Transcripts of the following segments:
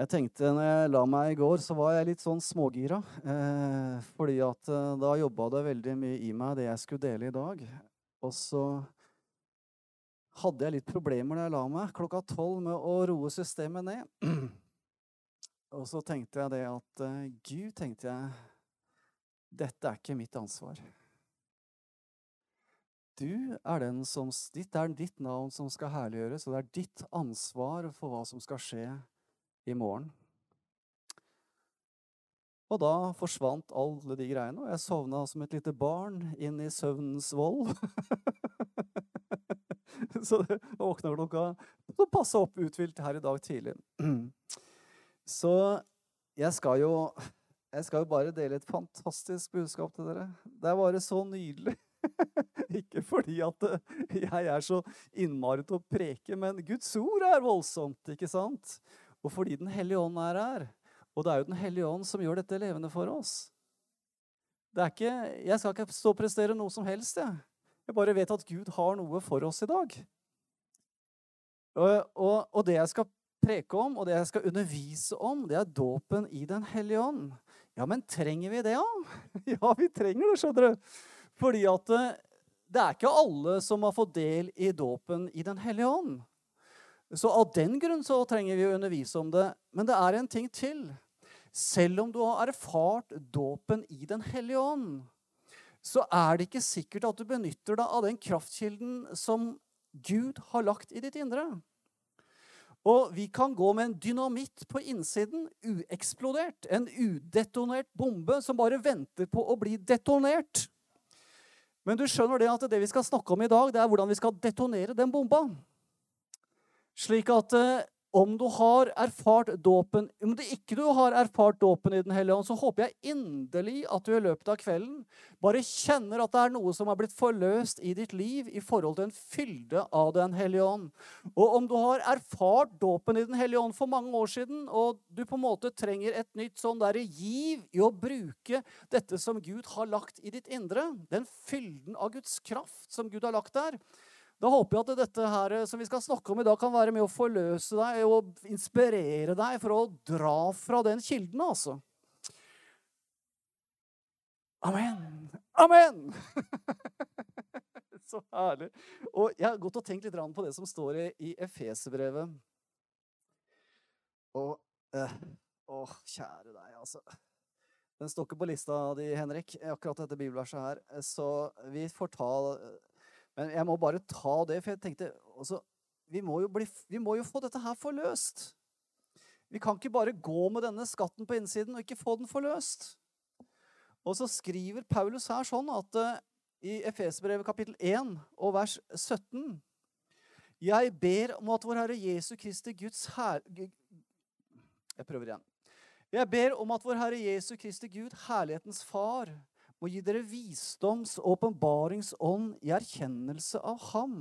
Jeg tenkte når jeg la meg i går, så var jeg litt sånn smågira. Eh, fordi at eh, da jobba det veldig mye i meg, det jeg skulle dele i dag. Og så hadde jeg litt problemer da jeg la meg klokka tolv med å roe systemet ned. Og så tenkte jeg det at eh, Gud, tenkte jeg, dette er ikke mitt ansvar. Du er den som, ditt er ditt navn som skal herliggjøres, og det er ditt ansvar for hva som skal skje i morgen. Og da forsvant alle de greiene, og jeg sovna som et lite barn inn i søvnens vold. så jeg våkna klokka Så passe opp uthvilt her i dag tidlig. så jeg skal jo jeg skal jo bare dele et fantastisk budskap til dere. Det er bare så nydelig. Ikke fordi at jeg er så innmari til å preke, men Guds ord er voldsomt, ikke sant? Og fordi Den hellige ånd er her. Og det er jo Den hellige ånd som gjør dette levende for oss. Ikke, jeg skal ikke stå og prestere noe som helst. Jeg. jeg bare vet at Gud har noe for oss i dag. Og, og, og det jeg skal preke om, og det jeg skal undervise om, det er dåpen i Den hellige ånd. Ja, men trenger vi det, da? Ja? ja, vi trenger det, skjønner du. Fordi at eh, det er ikke alle som har fått del i dåpen i Den hellige ånd. Så av den grunn så trenger vi å undervise om det. Men det er en ting til. Selv om du har erfart dåpen i Den hellige ånd, så er det ikke sikkert at du benytter deg av den kraftkilden som Gud har lagt i ditt indre. Og vi kan gå med en dynamitt på innsiden, ueksplodert. En udetonert bombe som bare venter på å bli detonert. Men du skjønner det at det vi skal snakke om i dag, det er hvordan vi skal detonere den bomba. Slik at eh, om du har erfart dåpen Om det ikke har erfart dåpen i Den hellige ånd, så håper jeg inderlig at du i løpet av kvelden bare kjenner at det er noe som har blitt forløst i ditt liv i forhold til en fylde av Den hellige ånd. Og om du har erfart dåpen i Den hellige ånd for mange år siden, og du på en måte trenger et nytt sånn der giv i å bruke dette som Gud har lagt i ditt indre, den fylden av Guds kraft som Gud har lagt der, da håper jeg at dette her som vi skal snakke om i dag, kan være med å forløse deg og inspirere deg for å dra fra den kilden, altså. Amen! Amen! Så herlig. Og jeg har gått og tenkt litt på det som står i Efeserbrevet. Og eh, kjære deg, altså. Den står ikke på lista di, Henrik, akkurat dette bibelverset her. Så vi får ta men jeg må bare ta det, for jeg tenkte altså, vi, må bli, vi må jo få dette her forløst. Vi kan ikke bare gå med denne skatten på innsiden og ikke få den forløst. Og så skriver Paulus her sånn at uh, i Efesbrevet kapittel 1 og vers 17 Jeg ber om at vår Herre Jesu Kristi Guds her... Jeg prøver igjen. Jeg ber om at vår Herre Jesu Kristi Gud, herlighetens Far, må gi dere visdoms- og åpenbaringsånd i erkjennelse av Ham,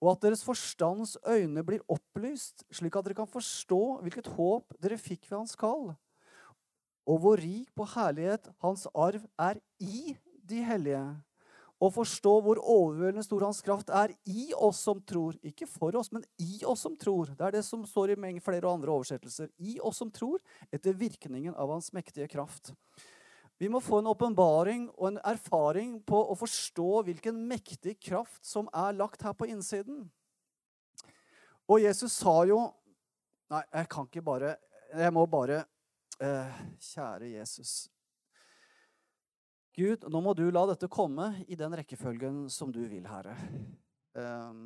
og at deres forstands øyne blir opplyst, slik at dere kan forstå hvilket håp dere fikk ved Hans kall, og hvor rik på herlighet Hans arv er i de hellige, og forstå hvor overveldende stor Hans kraft er i oss som tror. Ikke for oss, men i oss som tror. Det er det som står i flere og andre oversettelser. I oss som tror, etter virkningen av Hans mektige kraft. Vi må få en åpenbaring og en erfaring på å forstå hvilken mektig kraft som er lagt her på innsiden. Og Jesus sa jo Nei, jeg kan ikke bare Jeg må bare eh, Kjære Jesus. Gud, nå må du la dette komme i den rekkefølgen som du vil, Herre. Eh,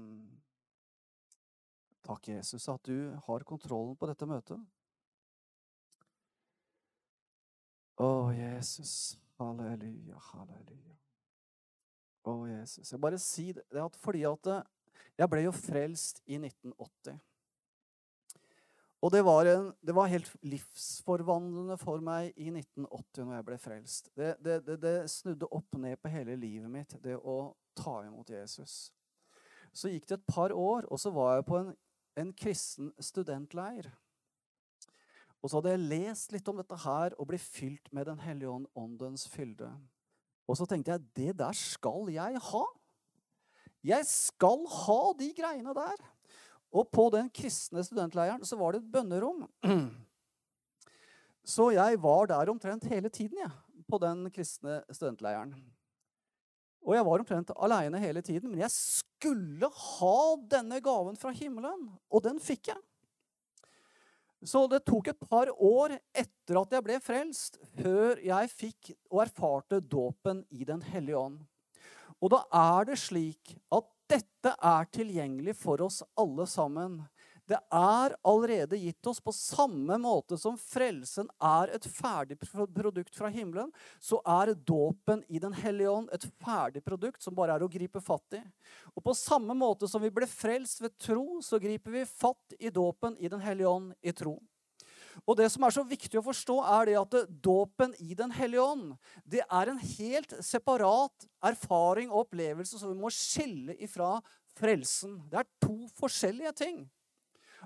takk, Jesus, at du har kontrollen på dette møtet. Å, Jesus. Halleluja, halleluja. Å, Jesus. Jeg bare si det, at fordi at eh, jeg ble jo frelst i 1980. Og det var, en, det var, helt livsforvandlende for meg i 1980 når jeg ble frelst. Det, det, det, snudde opp ned på hele livet mitt, det å ta imot Jesus. Så gikk det et par år, og så var jeg på en, en kristen studentleir. Og så hadde jeg lest litt om dette her og ble fylt med Den hellige ånd, åndens fylde. Og så tenkte jeg det der skal jeg ha. Jeg skal ha de greiene der. Og på den kristne studentleiren så var det et bønnerom. Så jeg var der omtrent hele tiden, jeg, på den kristne studentleiren. Og jeg var omtrent aleine hele tiden, men jeg skulle ha denne gaven fra himmelen, og den fikk jeg. Så det tok et par år etter at jeg ble frelst, før jeg fikk og erfarte dåpen i Den hellige ånd. Og da er det slik at dette er tilgjengelig for oss alle sammen. Det er allerede gitt oss på samme måte som frelsen er et ferdig produkt fra himmelen, så er dåpen i Den hellige ånd et ferdig produkt som bare er å gripe fatt i. Og på samme måte som vi ble frelst ved tro, så griper vi fatt i dåpen i Den hellige ånd i tro. Og det som er så viktig å forstå, er det at dåpen i Den hellige ånd det er en helt separat erfaring og opplevelse som vi må skille ifra frelsen. Det er to forskjellige ting.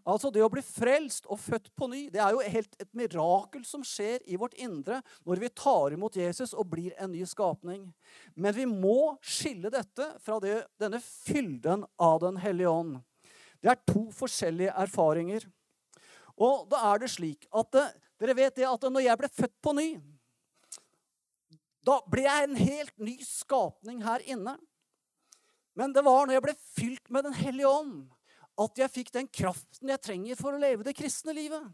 Altså Det å bli frelst og født på ny det er jo helt et mirakel som skjer i vårt indre når vi tar imot Jesus og blir en ny skapning. Men vi må skille dette fra det, denne fylden av Den hellige ånd. Det er to forskjellige erfaringer. Og da er det slik at eh, dere vet det at når jeg ble født på ny, da ble jeg en helt ny skapning her inne. Men det var når jeg ble fylt med Den hellige ånd, at jeg fikk den kraften jeg trenger for å leve det kristne livet.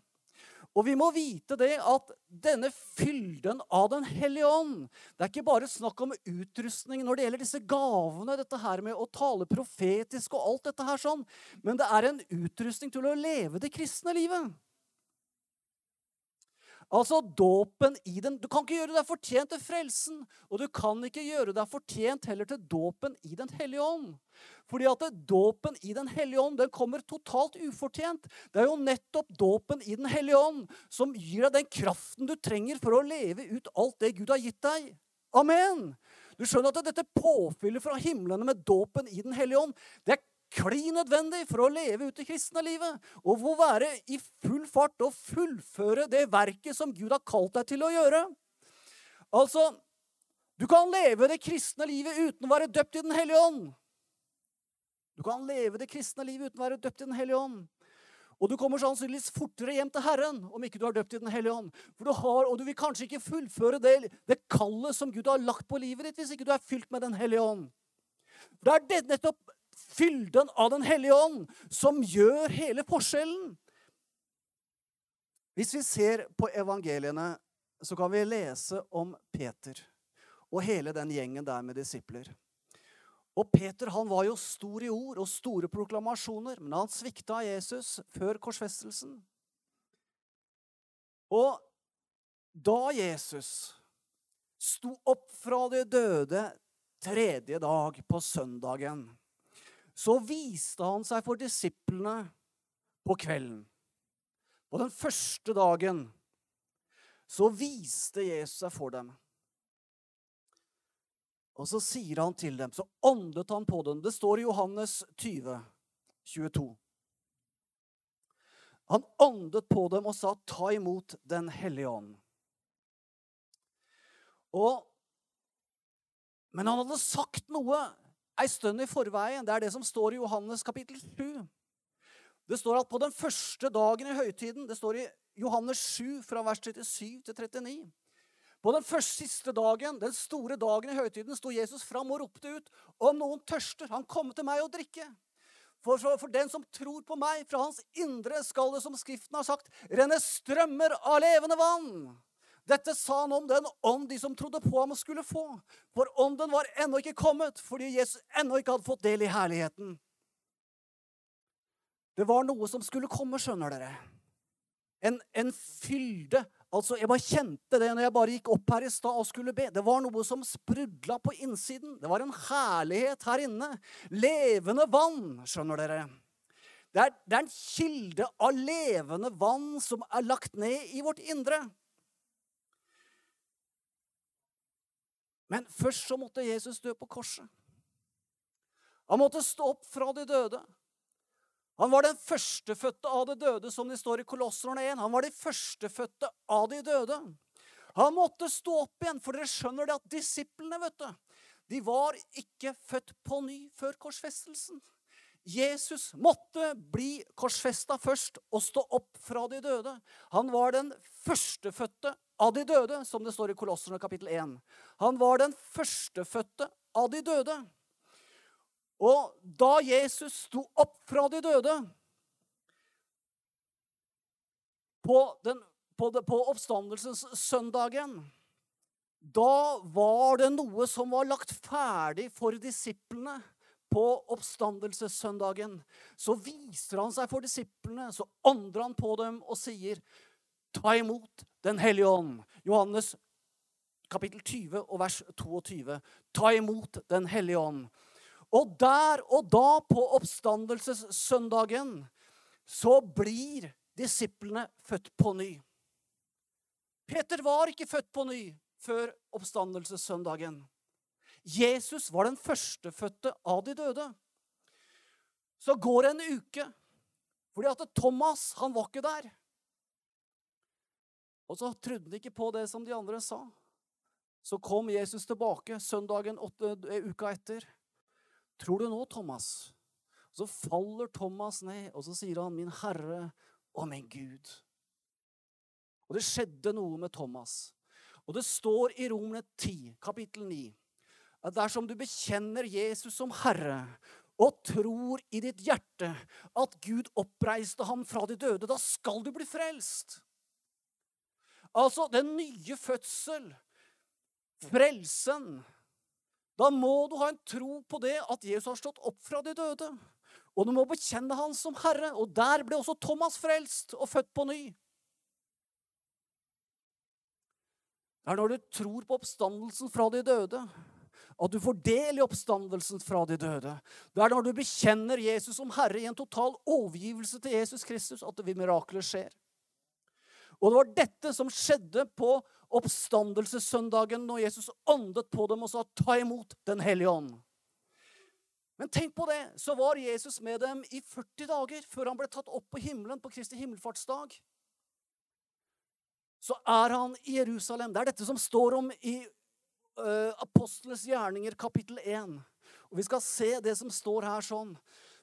Og vi må vite det at denne fylden av Den hellige ånd Det er ikke bare snakk om utrustning når det gjelder disse gavene, dette her med å tale profetisk og alt dette her sånn, men det er en utrustning til å leve det kristne livet. Altså dåpen i den Du kan ikke gjøre deg fortjent til frelsen, og du kan ikke gjøre deg fortjent heller til dåpen i Den hellige ånd. Fordi at dåpen i Den hellige ånd den kommer totalt ufortjent. Det er jo nettopp dåpen i Den hellige ånd som gir deg den kraften du trenger for å leve ut alt det Gud har gitt deg. Amen! Du skjønner at dette påfyllet fra himlene med dåpen i Den hellige ånd det er klin nødvendig for å leve ut det kristne livet. Og for å være i full fart og fullføre det verket som Gud har kalt deg til å gjøre. Altså, du kan leve det kristne livet uten å være døpt i Den hellige ånd. Du kan leve det kristne livet uten å være døpt i Den hellige ånd. Og du kommer sannsynligvis fortere hjem til Herren om ikke du er døpt i Den hellige ånd. For du har, og du vil kanskje ikke fullføre det, det kallet som Gud har lagt på livet ditt, hvis ikke du er fylt med Den hellige ånd. Det er nettopp fylden av Den hellige ånd som gjør hele forskjellen. Hvis vi ser på evangeliene, så kan vi lese om Peter og hele den gjengen der med disipler. Og Peter han var jo stor i ord og store proklamasjoner, men han svikta Jesus før korsfestelsen. Og da Jesus sto opp fra de døde tredje dag på søndagen så viste han seg for disiplene på kvelden. På den første dagen så viste Jesus seg for dem. Og så sier han til dem, så åndet han på dem. Det står i Johannes 20, 22. Han åndet på dem og sa, 'Ta imot Den hellige ånd'. Og, men han hadde sagt noe ei stund i forveien. Det er det som står i Johannes kapittel 7. Det står at på den første dagen i høytiden Det står i Johannes 7 fra vers 37 til 39. På den første siste dagen, den store dagen i høytiden, sto Jesus fram og ropte ut om noen tørster, han kommer til meg og drikke. For, for, for, den som tror på meg, fra hans indre skal det, som Skriften har sagt, renne strømmer av levende vann. Dette sa han om den ånd de som trodde på ham, skulle få. For ånden var ennå ikke kommet, fordi Jesus ennå ikke hadde fått del i herligheten. Det var noe som skulle komme, skjønner dere. En, en fylde. Altså, Jeg bare kjente det når jeg bare gikk opp her i stad og skulle be. Det var noe som sprudla på innsiden. Det var en herlighet her inne. Levende vann, skjønner dere. Det er, det er en kilde av levende vann som er lagt ned i vårt indre. Men først så måtte Jesus dø på korset. Han måtte stå opp fra de døde. Han var den førstefødte av de døde, som det står i Kolosserne 1. Han var de førstefødte av de døde. Han måtte stå opp igjen, for dere skjønner det at disiplene vet du, de var ikke født på ny før korsfestelsen. Jesus måtte bli korsfesta først og stå opp fra de døde. Han var den førstefødte av de døde, som det står i Kolosserne kapittel 1. Han var den førstefødte av de døde. Og da Jesus sto opp fra de døde på, den, på, på oppstandelsessøndagen da var det noe som var lagt ferdig for disiplene på oppstandelsessøndagen. Så viser han seg for disiplene, så ånder han på dem og sier, ta imot Den hellige ånd. Johannes kapittel 20 og vers 22. Ta imot Den hellige ånd. Og der og da, på oppstandelsessøndagen, så blir disiplene født på ny. Peter var ikke født på ny før oppstandelsessøndagen. Jesus var den førstefødte av de døde. Så går det en uke, fordi at Thomas han var ikke der. Og så trodde han ikke på det som de andre sa. Så kom Jesus tilbake søndagen åtte, eh, uka etter. Tror du nå, Thomas? Så faller Thomas ned, og så sier han, 'Min Herre og min Gud'. Og det skjedde noe med Thomas. Og det står i Romene 10, kapittel 9, at dersom du bekjenner Jesus som Herre og tror i ditt hjerte at Gud oppreiste ham fra de døde, da skal du bli frelst. Altså den nye fødsel, frelsen. Da må du ha en tro på det at Jesus har stått opp fra de døde. Og du må bekjenne han som Herre. Og der ble også Thomas frelst og født på ny. Det er når du tror på oppstandelsen fra de døde, at du får del i oppstandelsen fra de døde. Det er når du bekjenner Jesus som Herre i en total overgivelse til Jesus Kristus, at det vil mirakler skjer. Og det var dette som skjedde på oppstandelsessøndagen når Jesus åndet på dem og sa 'ta imot Den hellige ånd'. Men tenk på det, så var Jesus med dem i 40 dager før han ble tatt opp på himmelen på Kristi himmelfartsdag så er han i Jerusalem. Det er dette som står om i uh, Apostlenes gjerninger, kapittel 1. Og Vi skal se det som står her sånn.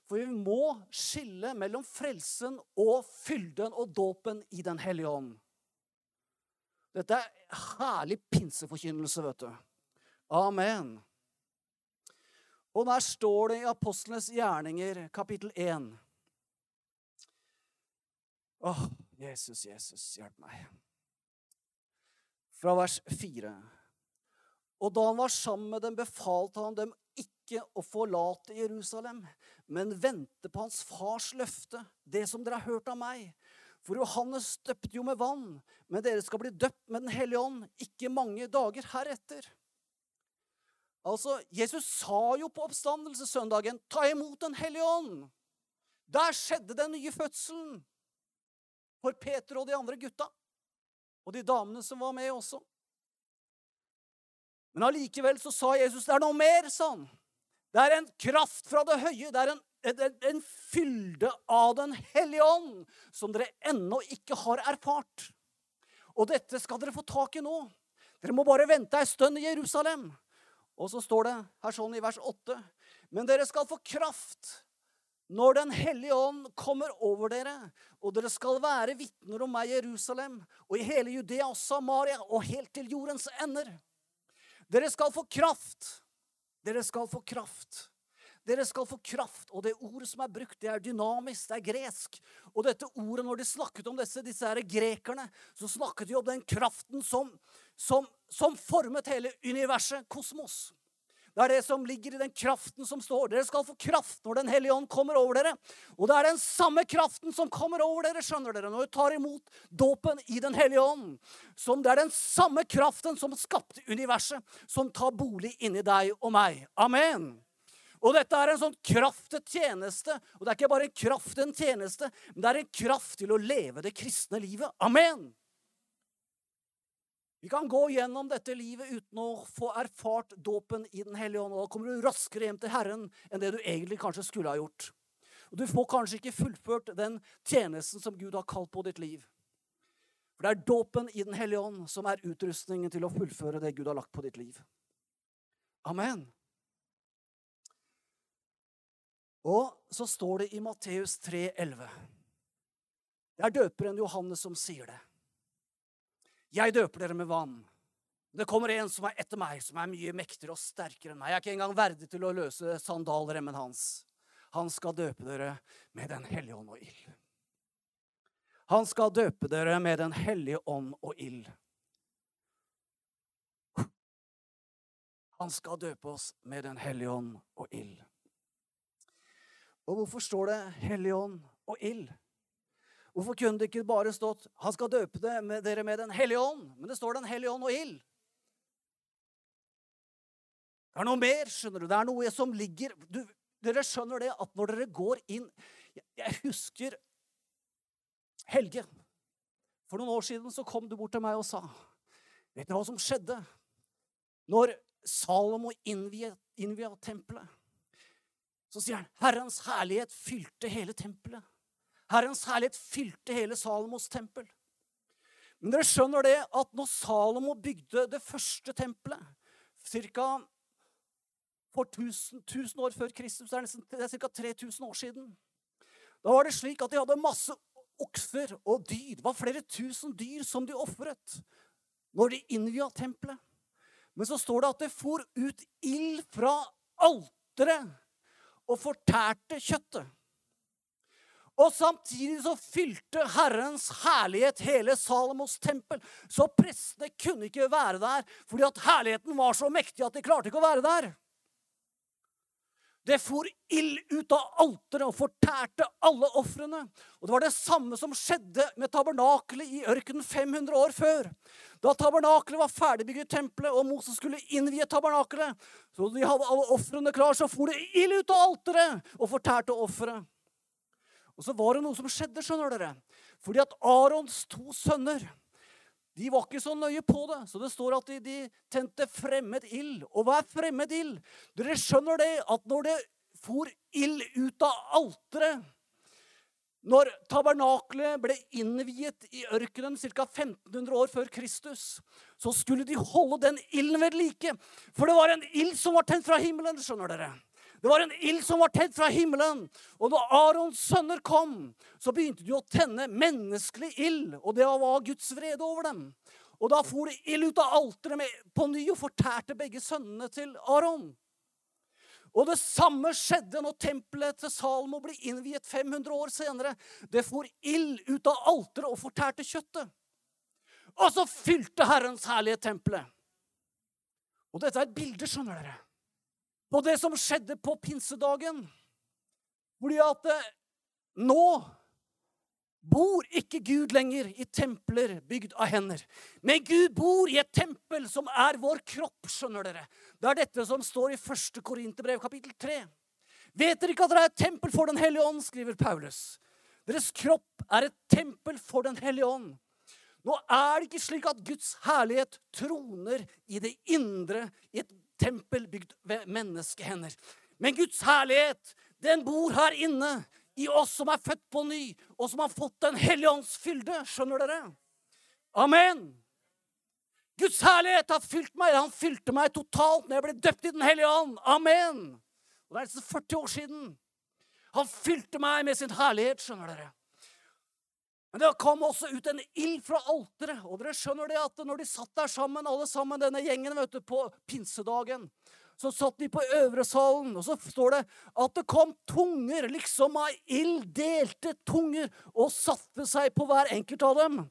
For vi må skille mellom frelsen og fylden og dåpen i Den hellige ånd. Dette er herlig pinseforkynnelse, vet du. Amen. Og der står det i Apostlenes gjerninger, kapittel 1. Åh, Jesus, Jesus, hjelp meg fra vers 4. Og da han var sammen med dem, befalte han dem ikke å forlate Jerusalem, men vente på hans fars løfte, det som dere har hørt av meg. For Johannes døpte jo med vann, men dere skal bli døpt med Den hellige ånd ikke mange dager heretter. Altså, Jesus sa jo på oppstandelsessøndagen 'ta imot Den hellige ånd'. Der skjedde den nye fødselen for Peter og de andre gutta. Og de damene som var med også. Men allikevel så sa Jesus det er noe mer, sa han. Det er en kraft fra det høye. Det er en, en, fylde av Den hellige ånd som dere ennå ikke har erfart. Og dette skal dere få tak i nå. Dere må bare vente ei stund i Jerusalem. Og så står det her sånn i vers 8.: Men dere skal få kraft når Den hellige ånd kommer over dere, og dere skal være vitner om meg i Jerusalem og i hele Judea og Samaria og helt til jordens ender. Dere skal få kraft. Dere skal få kraft. Dere skal få kraft. Og det ordet som er brukt, det er dynamisk, det er gresk. Og dette ordet, når de snakket om disse, disse her grekerne, så snakket de om den kraften som, som, som formet hele universet, kosmos. Det er det som ligger i den kraften som står. Dere skal få kraft når Den hellige ånd kommer over dere. Og det er den samme kraften som kommer over dere skjønner dere, når du tar imot dåpen i Den hellige ånd. Som det er den samme kraften som skapte universet, som tar bolig inni deg og meg. Amen. Og dette er en sånn kraft til tjeneste. Og det er ikke bare en kraft til en tjeneste, men det er en kraft til å leve det kristne livet. Amen. Vi kan gå gjennom dette livet uten å få erfart dåpen i Den hellige ånd. Og da kommer du raskere hjem til Herren enn det du egentlig kanskje skulle ha gjort. Og Du får kanskje ikke fullført den tjenesten som Gud har kalt på ditt liv. For det er dåpen i Den hellige ånd som er utrustningen til å fullføre det Gud har lagt på ditt liv. Amen. Og så står det i Matteus 3,11 Det er døperen Johannes som sier det. Jeg døper dere med vann. Det kommer en som er etter meg, som er mye mektigere og sterkere enn meg. Jeg er ikke engang verdig til å løse sandalremmen hans. Han skal døpe dere med Den hellige ånd og ild. Han skal døpe dere med Den hellige ånd og ild. Han skal døpe oss med Den hellige ånd og ild. Og hvorfor står det Hellig ånd og ild? Hvorfor kunne det ikke bare stått 'Han skal døpe dere med Den hellige ånd', men det står Den hellige ånd og ild? Det er noe mer, skjønner du. Det er noe som ligger du, Dere skjønner det at når dere går inn Jeg husker Helge. For noen år siden så kom du bort til meg og sa Vet du hva som skjedde når Salomo innvia, innvia tempelet? Så sier han Herrens herlighet fylte hele tempelet. Herrens herlighet fylte hele Salomos tempel. Men dere skjønner det at når Salomo bygde det første tempelet, ca. for 1000, 1000, år før Kristus, det er, nesten, det er ca. 3000 år siden, da var det slik at de hadde masse okser og dyr. Det var flere tusen dyr som de ofret når de innvia tempelet. Men så står det at det for ut ild fra alteret og fortærte kjøttet. Og samtidig så fylte Herrens herlighet hele Salomos tempel. Så prestene kunne ikke være der fordi at herligheten var så mektig at de klarte ikke å være der. Det for ild ut av alteret og fortærte alle ofrene. Og det var det samme som skjedde med tabernakelet i ørkenen 500 år før. Da tabernakelet var ferdigbygget i tempelet, og Moses skulle innvie tabernakelet, så de hadde alle ofrene klar, så for det ild ut av alteret og fortærte offeret. Og så var det noe som skjedde, skjønner dere. Fordi at Arons to sønner de var ikke så nøye på det, så det står at de, de tente fremmed ild. Og hva er fremmed ild? Dere skjønner det at når det for ild ut av alteret når tabernakelet ble innviet i ørkenen ca. 1500 år før Kristus, så skulle de holde den ilden ved like. For det var en ild som var tent fra himmelen. skjønner dere. Det var en ild som var tent fra himmelen. Og da Arons sønner kom, så begynte de å tenne menneskelig ild. Og det var Guds vrede over dem. Og da for det ild ut av alteret på ny og fortærte begge sønnene til Aron. Og det samme skjedde når tempelet til Salmo ble innviet 500 år senere. Det for ild ut av alteret og fortærte kjøttet. Og så fylte Herrens herlige tempelet. Og dette er et bilde, skjønner dere, på det som skjedde på pinsedagen. Fordi at eh, nå bor ikke Gud lenger i templer bygd av hender. Men Gud bor i et tempel som er vår kropp, skjønner dere. Det er dette som står i 1. Korinterbrev kapittel 3. Vet dere ikke at dere er et tempel for Den hellige ånd, skriver Paulus. Deres kropp er et tempel for Den hellige ånd. Nå er det ikke slik at Guds herlighet troner i det indre i et tempel bygd ved menneskehender. Men Guds herlighet, den bor her inne i oss som er født på ny, og som har fått Den hellige ånds fylde. Skjønner dere? Amen. Guds herlighet har fylt meg. Han fylte meg totalt når jeg ble døpt i Den hellige ånd. Amen. Og Det er nesten 40 år siden. Han fylte meg med sin herlighet, skjønner dere. Men det kom også ut en ild fra alteret. Og dere skjønner det at når de satt der sammen, alle sammen, denne gjengen vet du, på pinsedagen, så satt de på øvre salen, og så står det at det kom tunger, liksom av ild, delte tunger, og satte seg på hver enkelt av dem.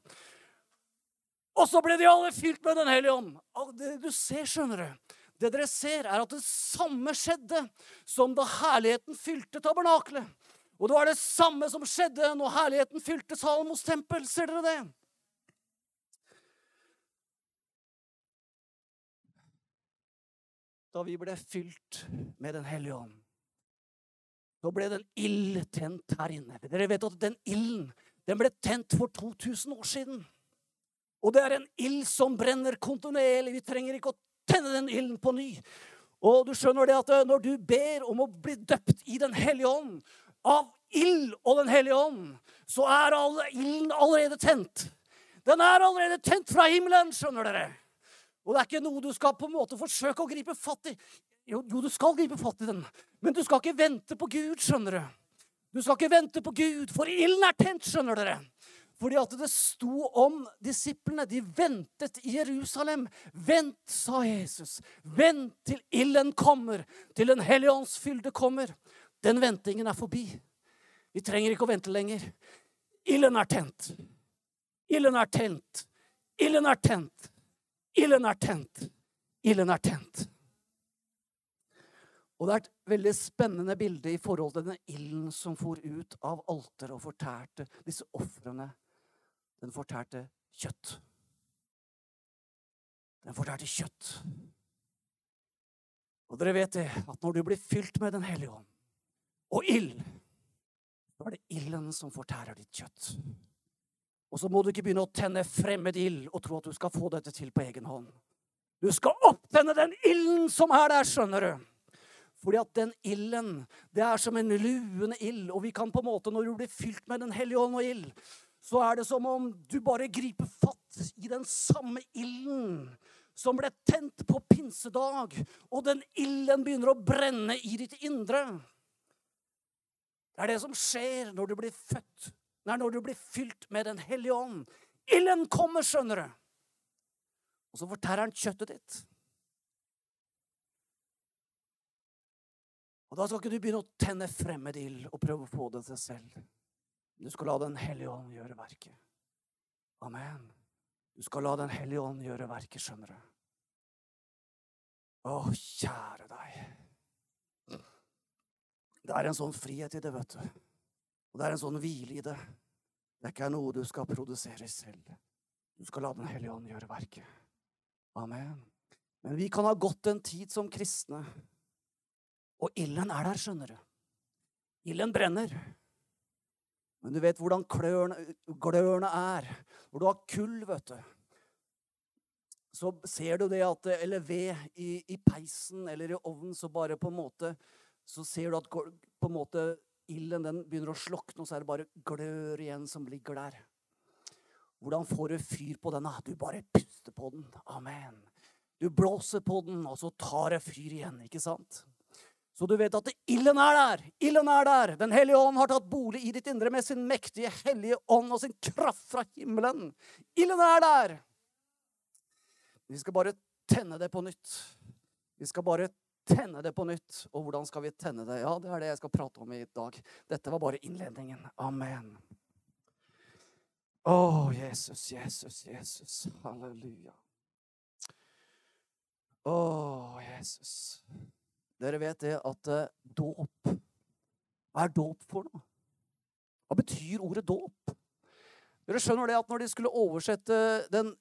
Og så ble de alle fylt med Den hellige ånd. Det du ser, skjønner du, det dere ser, er at det samme skjedde som da herligheten fylte tabernaklet. Og det var det samme som skjedde når herligheten fylte Salomos tempel. Ser dere det? da vi ble fylt med Den hellige ånd, så ble det en ild tent her inne. Dere vet at den ilden den ble tent for 2000 år siden. Og det er en ild som brenner kontinuerlig. Vi trenger ikke å tenne den ilden på ny. Og du skjønner det at eh, når du ber om å bli døpt i Den hellige ånd, av ild og Den hellige ånd, så er all, ilden allerede tent. Den er allerede tent fra himmelen, skjønner dere. Og det er ikke noe du skal på en måte forsøke å gripe fatt i. jo, jo, du skal gripe fatt i den, men du skal ikke vente på Gud, skjønner du. Du skal ikke vente på Gud, for ilden er tent, skjønner dere. Fordi at det sto om disiplene. De ventet i Jerusalem. Vent, sa Jesus. Vent til ilden kommer, til Den hellige ånds fylde kommer. Den ventingen er forbi. Vi trenger ikke å vente lenger. Ilden er tent. Ilden er tent. Ilden er tent. Ilden er tent. Ilden er tent. Og det er et veldig spennende bilde i forhold til den ilden som for ut av alteret og fortærte disse ofrene. Den fortærte kjøtt. Den fortærte kjøtt. Og dere vet det, at når du blir fylt med Den hellige ånd og ild, så er det ilden som fortærer ditt kjøtt. Og så må du ikke begynne å tenne fremmed ild og tro at du skal få dette til på egen hånd. Du skal opptenne den ilden som er der, skjønner du. Fordi at den ilden, det er som en luende ild. Og vi kan på en måte, når du blir fylt med Den hellige ånd og ild, så er det som om du bare griper fatt i den samme ilden som ble tent på pinsedag, og den ilden begynner å brenne i ditt indre. Det er det som skjer når du blir født, Nei, når du blir fylt med Den hellige ånd. Ilden kommer, skjønner du. Og så fortærer han kjøttet ditt. Og Da skal ikke du begynne å tenne fremmed ild og prøve å få det til selv. Du skal la Den hellige ånd gjøre verket. Amen. Du skal la Den hellige ånd gjøre verket, skjønner du. Å, kjære deg. Det er en sånn frihet i det, vet du. Og det er en sånn hvile i det. Det er ikke noe du skal produsere selv. Du skal la Den hellige ånd gjøre verket. Amen. Men vi kan ha gått en tid som kristne og ilden er der, skjønner du. Ilden brenner. Men du vet hvordan klørne, glørne er. Når du har kull, vet du, så ser du det at Eller ved i, i, peisen eller i ovnen, så bare på en måte Så ser du at på en måte ilden den begynner å slokne, og så er det bare glør igjen som ligger der. Hvordan får du fyr på den? Du bare puster på den. Amen. Du blåser på den, og så tar det fyr igjen, ikke sant? Så du vet at ilden er der. Ilden er der. Den hellige ånd har tatt bolig i ditt indre med sin mektige hellige ånd og sin kraft fra himmelen. Ilden er der. Vi skal bare tenne det på nytt. Vi skal bare tenne det på nytt. Og hvordan skal vi tenne det? Ja, det er det jeg skal prate om i dag. Dette var bare innledningen. Amen. Å, Jesus, Jesus, Jesus. Halleluja. Å, Jesus. Dere vet det at eh, dåp Hva er dåp for noe? Hva betyr ordet dåp? Dere skjønner det at når de skulle oversette den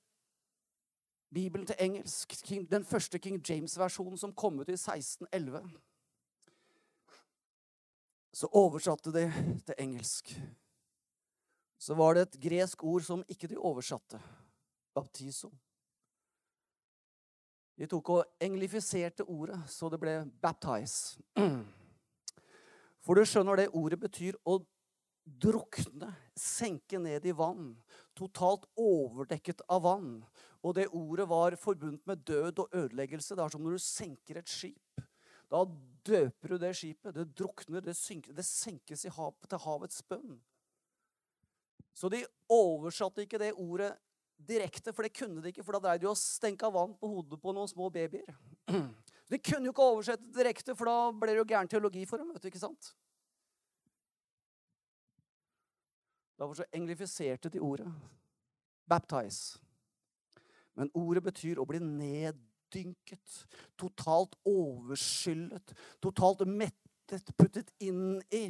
Bibelen til engelsk, den første King James-versjonen som kom ut i 1611 Så oversatte de til engelsk. Så var det et gresk ord som ikke de oversatte. Baptiso. De tok og englifiserte ordet, så det ble 'baptize'. For du skjønner, det ordet betyr å drukne, senke ned i vann. Totalt overdekket av vann. Og det ordet var forbundet med død og ødeleggelse. Det er som når du senker et skip. Da døper du det skipet. Det drukner, det, synker, det senkes hav, til havets bønn. Så de oversatte ikke det ordet direkte, for det kunne de ikke, for da dreide de å stenke vann på hodet på noen små babyer. De kunne jo ikke oversette direkte, for da ble det jo gæren teologi for dem. vet du, ikke sant? Derfor så englifiserte de ordet. Baptize. Men ordet betyr å bli neddynket, totalt overskyllet, totalt mettet, puttet inn i.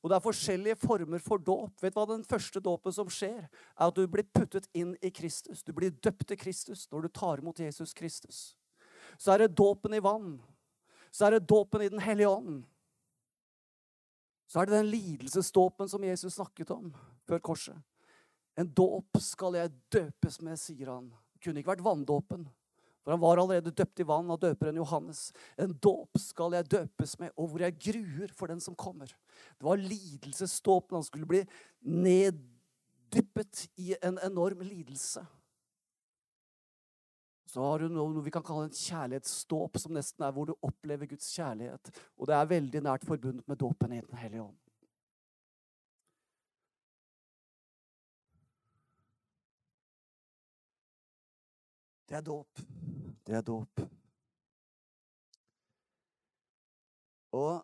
Og det er forskjellige former for dåp. Vet du hva den første dåpen som skjer, er at du blir puttet inn i Kristus. Du blir døpt til Kristus når du tar imot Jesus Kristus. Så er det dåpen i vann. Så er det dåpen i Den hellige ånd. Så er det den lidelsesdåpen som Jesus snakket om før korset. En dåp skal jeg døpes med, sier han. Kunne ikke vært vanndåpen. For han var allerede døpt i vann av døperen Johannes. En dåp skal jeg døpes med, og hvor jeg gruer for den som kommer. Det var lidelsesdåpen. Han skulle bli neddyppet i en enorm lidelse. så har du noe vi kan kalle en kjærlighetsdåp, som nesten er hvor du opplever Guds kjærlighet. Og det er veldig nært forbundet med dåpen i Den hellige ånd. Det er dåp. Det er dåp. Og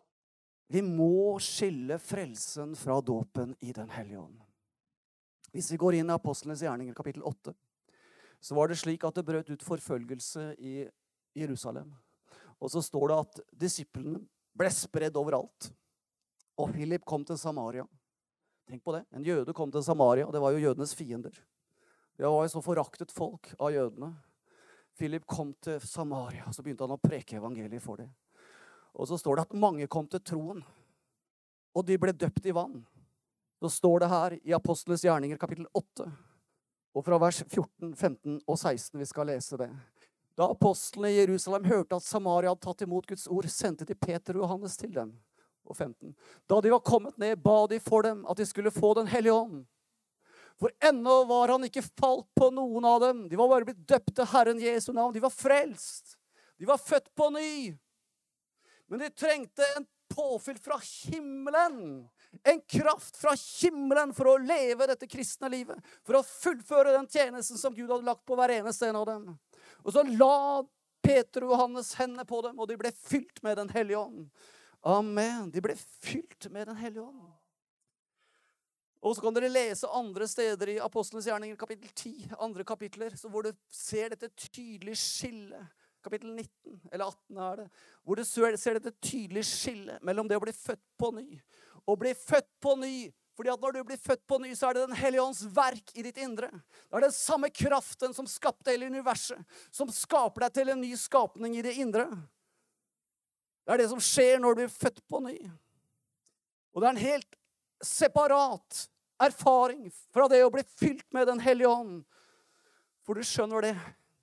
vi må skille frelsen fra dåpen i Den hellige ånd. Hvis vi går inn i Apostlenes gjerninger, kapittel 8, så var det slik at det brøt ut forfølgelse i Jerusalem. Og så står det at disiplene ble spredd overalt. Og Philip kom til Samaria. Tenk på det. En jøde kom til Samaria, det var jo jødenes fiender. Det var jo så foraktet folk av jødene. Philip kom til Samaria, og så begynte han å preke evangeliet for dem. Og så står det at mange kom til troen, og de ble døpt i vann. Så står det her i Apostlenes gjerninger kapittel 8, og fra vers 14, 15 og 16 vi skal lese det. Da apostlene i Jerusalem hørte at Samaria hadde tatt imot Guds ord, sendte de Peter og Johannes til dem. Og 15. Da de var kommet ned, ba de for dem at de skulle få Den hellige ånd. For ennå var han ikke falt på noen av dem. De var bare blitt døpt til Herren Jesu navn. De var frelst. De var født på ny. Men de trengte en påfyll fra himmelen. En kraft fra himmelen for å leve dette kristne livet. For å fullføre den tjenesten som Gud hadde lagt på hver eneste en av dem. Og så la Peter og Johannes hendene på dem, og de ble fylt med Den hellige ånd. Amen. De ble fylt med Den hellige ånd. Og så kan dere lese andre steder i Apostlenes gjerninger, kapittel 10, andre kapitler, hvor du ser dette tydelige skillet. Kapittel 19, eller 18 er det. Hvor du ser dette tydelige skillet mellom det å bli født på ny og bli født på ny. Fordi at når du blir født på ny, så er det Den hellige ånds verk i ditt indre. Det er den samme kraften som skapte hele universet, som skaper deg til en ny skapning i det indre. Det er det som skjer når du blir født på ny. Og det er en helt separat erfaring fra det å bli fylt med Den hellige ånd. For du skjønner det.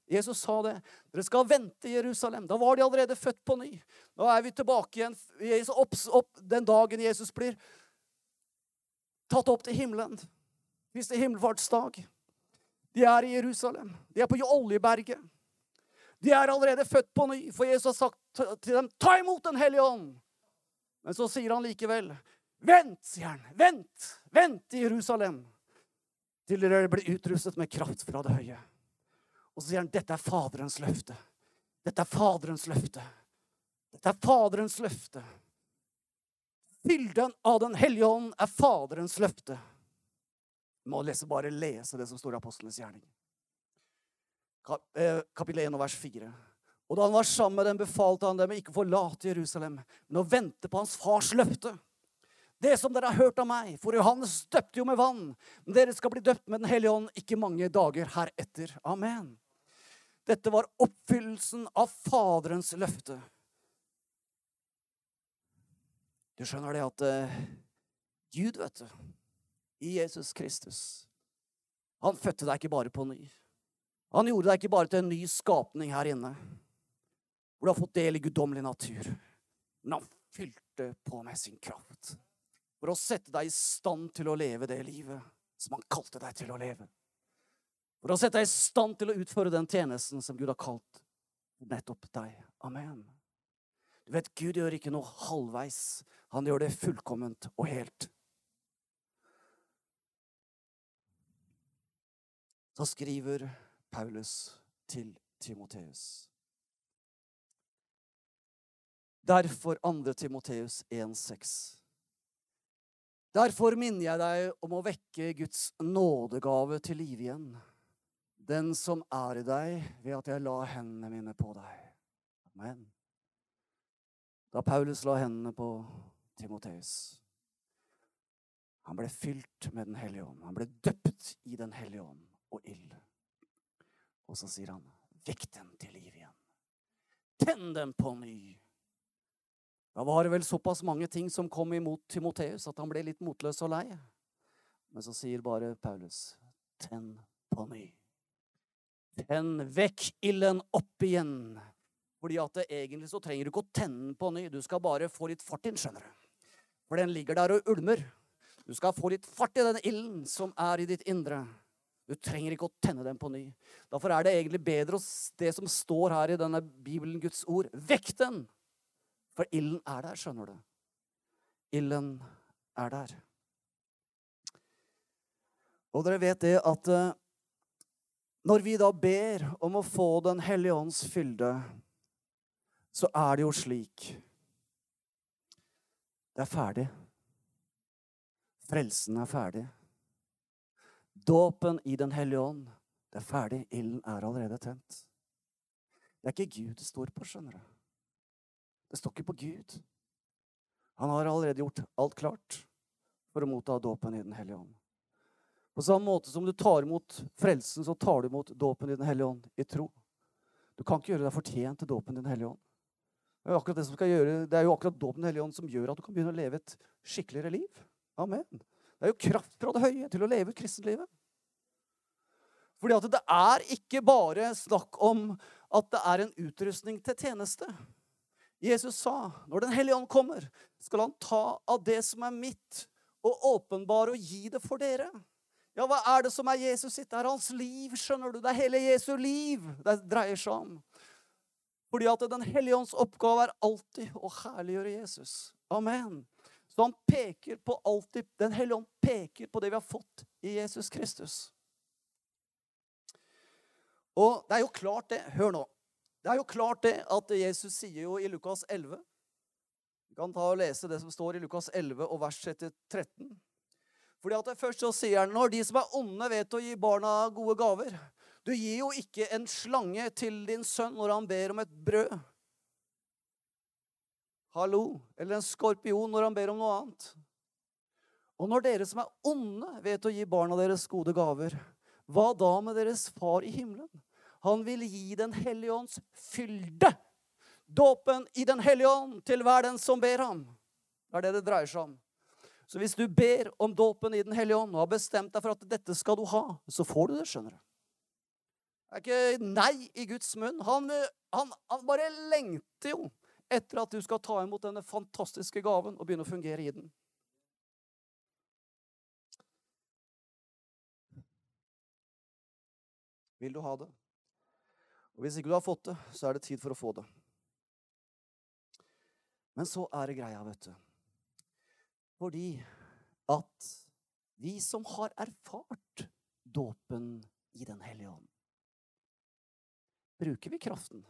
Jesus sa det. Dere skal vente i Jerusalem. Da var de allerede født på ny. Nå er vi tilbake igjen opp, opp, den dagen Jesus blir tatt opp til himmelen. Kristi himmelfartsdag. De er i Jerusalem. De er på Oljeberget. De er allerede født på ny, for Jesus har sagt til dem, 'Ta imot Den hellige ånd'. Men så sier han likevel, Vent, sier han. Vent, vent i Jerusalem til dere blir utrustet med kraft fra det høye. Og så sier han, dette er Faderens løfte. Dette er Faderens løfte. Dette er Faderens løfte. Fylden av Den hellige ånd er Faderens løfte. Du må lese, bare lese det som står i Apostlenes gjerning. Eh, kapittel 1 og vers 4. Og da han var sammen med dem, befalte han dem ikke å forlate Jerusalem, men å vente på hans fars løfte det som dere har hørt av meg, for Johannes døpte jo med vann. Men dere skal bli døpt med Den hellige ånd ikke mange dager heretter. Amen. Dette var oppfyllelsen av Faderens løfte. Du skjønner det at uh, Gud, vet du, i Jesus Kristus Han fødte deg ikke bare på ny. Han gjorde deg ikke bare til en ny skapning her inne, hvor du har fått del i guddommelig natur. Men han fylte på med sin kraft for å sette deg i stand til å leve det livet som han kalte deg til å leve. For å sette deg i stand til å utføre den tjenesten som Gud har kalt nettopp deg. Amen. Du vet, Gud gjør ikke noe halvveis. Han gjør det fullkomment og helt. Så skriver Paulus til Timoteus. Derfor 2. Timoteus 1,6. Derfor minner jeg deg om å vekke Guds nådegave til liv igjen. Den som er i deg ved at jeg la hendene mine på deg. Amen. Da Paulus la hendene på Timoteus Han ble fylt med Den hellige ånd. Han ble døpt i Den hellige ånd og ild. Og så sier han, vekk den til liv igjen. Tenn den på ny. Da var det vel såpass mange ting som kom imot Timoteus, at han ble litt motløs og lei. Men så sier bare Paulus, tenn på ny. Tenn vekk ilden opp igjen. Fordi at det, egentlig så trenger du ikke å tenne den på ny. Du skal bare få litt fart inn, skjønner du. For den ligger der og ulmer. Du skal få litt fart i den ilden som er i ditt indre. Du trenger ikke å tenne den på ny. Derfor er det egentlig bedre det som står her i denne Bibelen, Guds ord. Vekk den! For ilden er der, skjønner du. Ilden er der. Og dere vet det at eh, når vi da ber om å få Den hellige ånds fylde, så er det jo slik Det er ferdig. Frelsen er ferdig. Dåpen i Den hellige ånd, det er ferdig. Ilden er allerede tent. Det er ikke Gud det står på, skjønner du. Det står ikke på Gud. Han har allerede gjort alt klart for å motta dåpen i Den hellige ånd. På samme måte som du tar imot frelsen, så tar du imot dåpen i Den hellige ånd i tro. Du kan ikke gjøre deg fortjent til dåpen i Den hellige ånd. Det er, akkurat det, som skal gjøre, det er jo akkurat dåpen i Den hellige ånd som gjør at du kan begynne å leve et skikkeligere liv. Amen. Det er jo kraft fra det høye til å leve kristenlivet. Fordi at det er ikke bare snakk om at det er en utrustning til tjeneste. Jesus sa når Den hellige ånd kommer, skal han ta av det som er mitt, og åpenbare og gi det for dere. Ja, hva er det som er Jesus sitt? Det er hans liv, skjønner du. Det er hele Jesu liv det dreier seg om. Fordi at Den hellige ånds oppgave er alltid å herliggjøre Jesus. Amen. Så han peker på alltid, Den hellige ånd peker på det vi har fått i Jesus Kristus. Og det er jo klart, det Hør nå. Det er jo klart det at Jesus sier jo i Lukas 11 Vi kan ta og lese det som står i Lukas 11 og vers 13. Fordi at Først så sier han når de som er onde, vet å gi barna gode gaver. Du gir jo ikke en slange til din sønn når han ber om et brød. Hallo. Eller en skorpion når han ber om noe annet. Og når dere som er onde, vet å gi barna deres gode gaver, hva da med deres far i himmelen? Han vil gi Den hellige ånds fylde. Dåpen i Den hellige ånd til hver den som ber ham. Det er det det dreier seg om. Så hvis du ber om dåpen i Den hellige ånd og har bestemt deg for at dette skal du ha, så får du det, skjønner du. Det er ikke nei i Guds munn. Han, han, han bare lengter jo etter at du skal ta imot denne fantastiske gaven og begynne å fungere i den. Vil du ha det? Og Hvis ikke du har fått det, så er det tid for å få det. Men så er det greia, vet du. Fordi at vi som har erfart dåpen i Den hellige ånd Bruker vi kraften?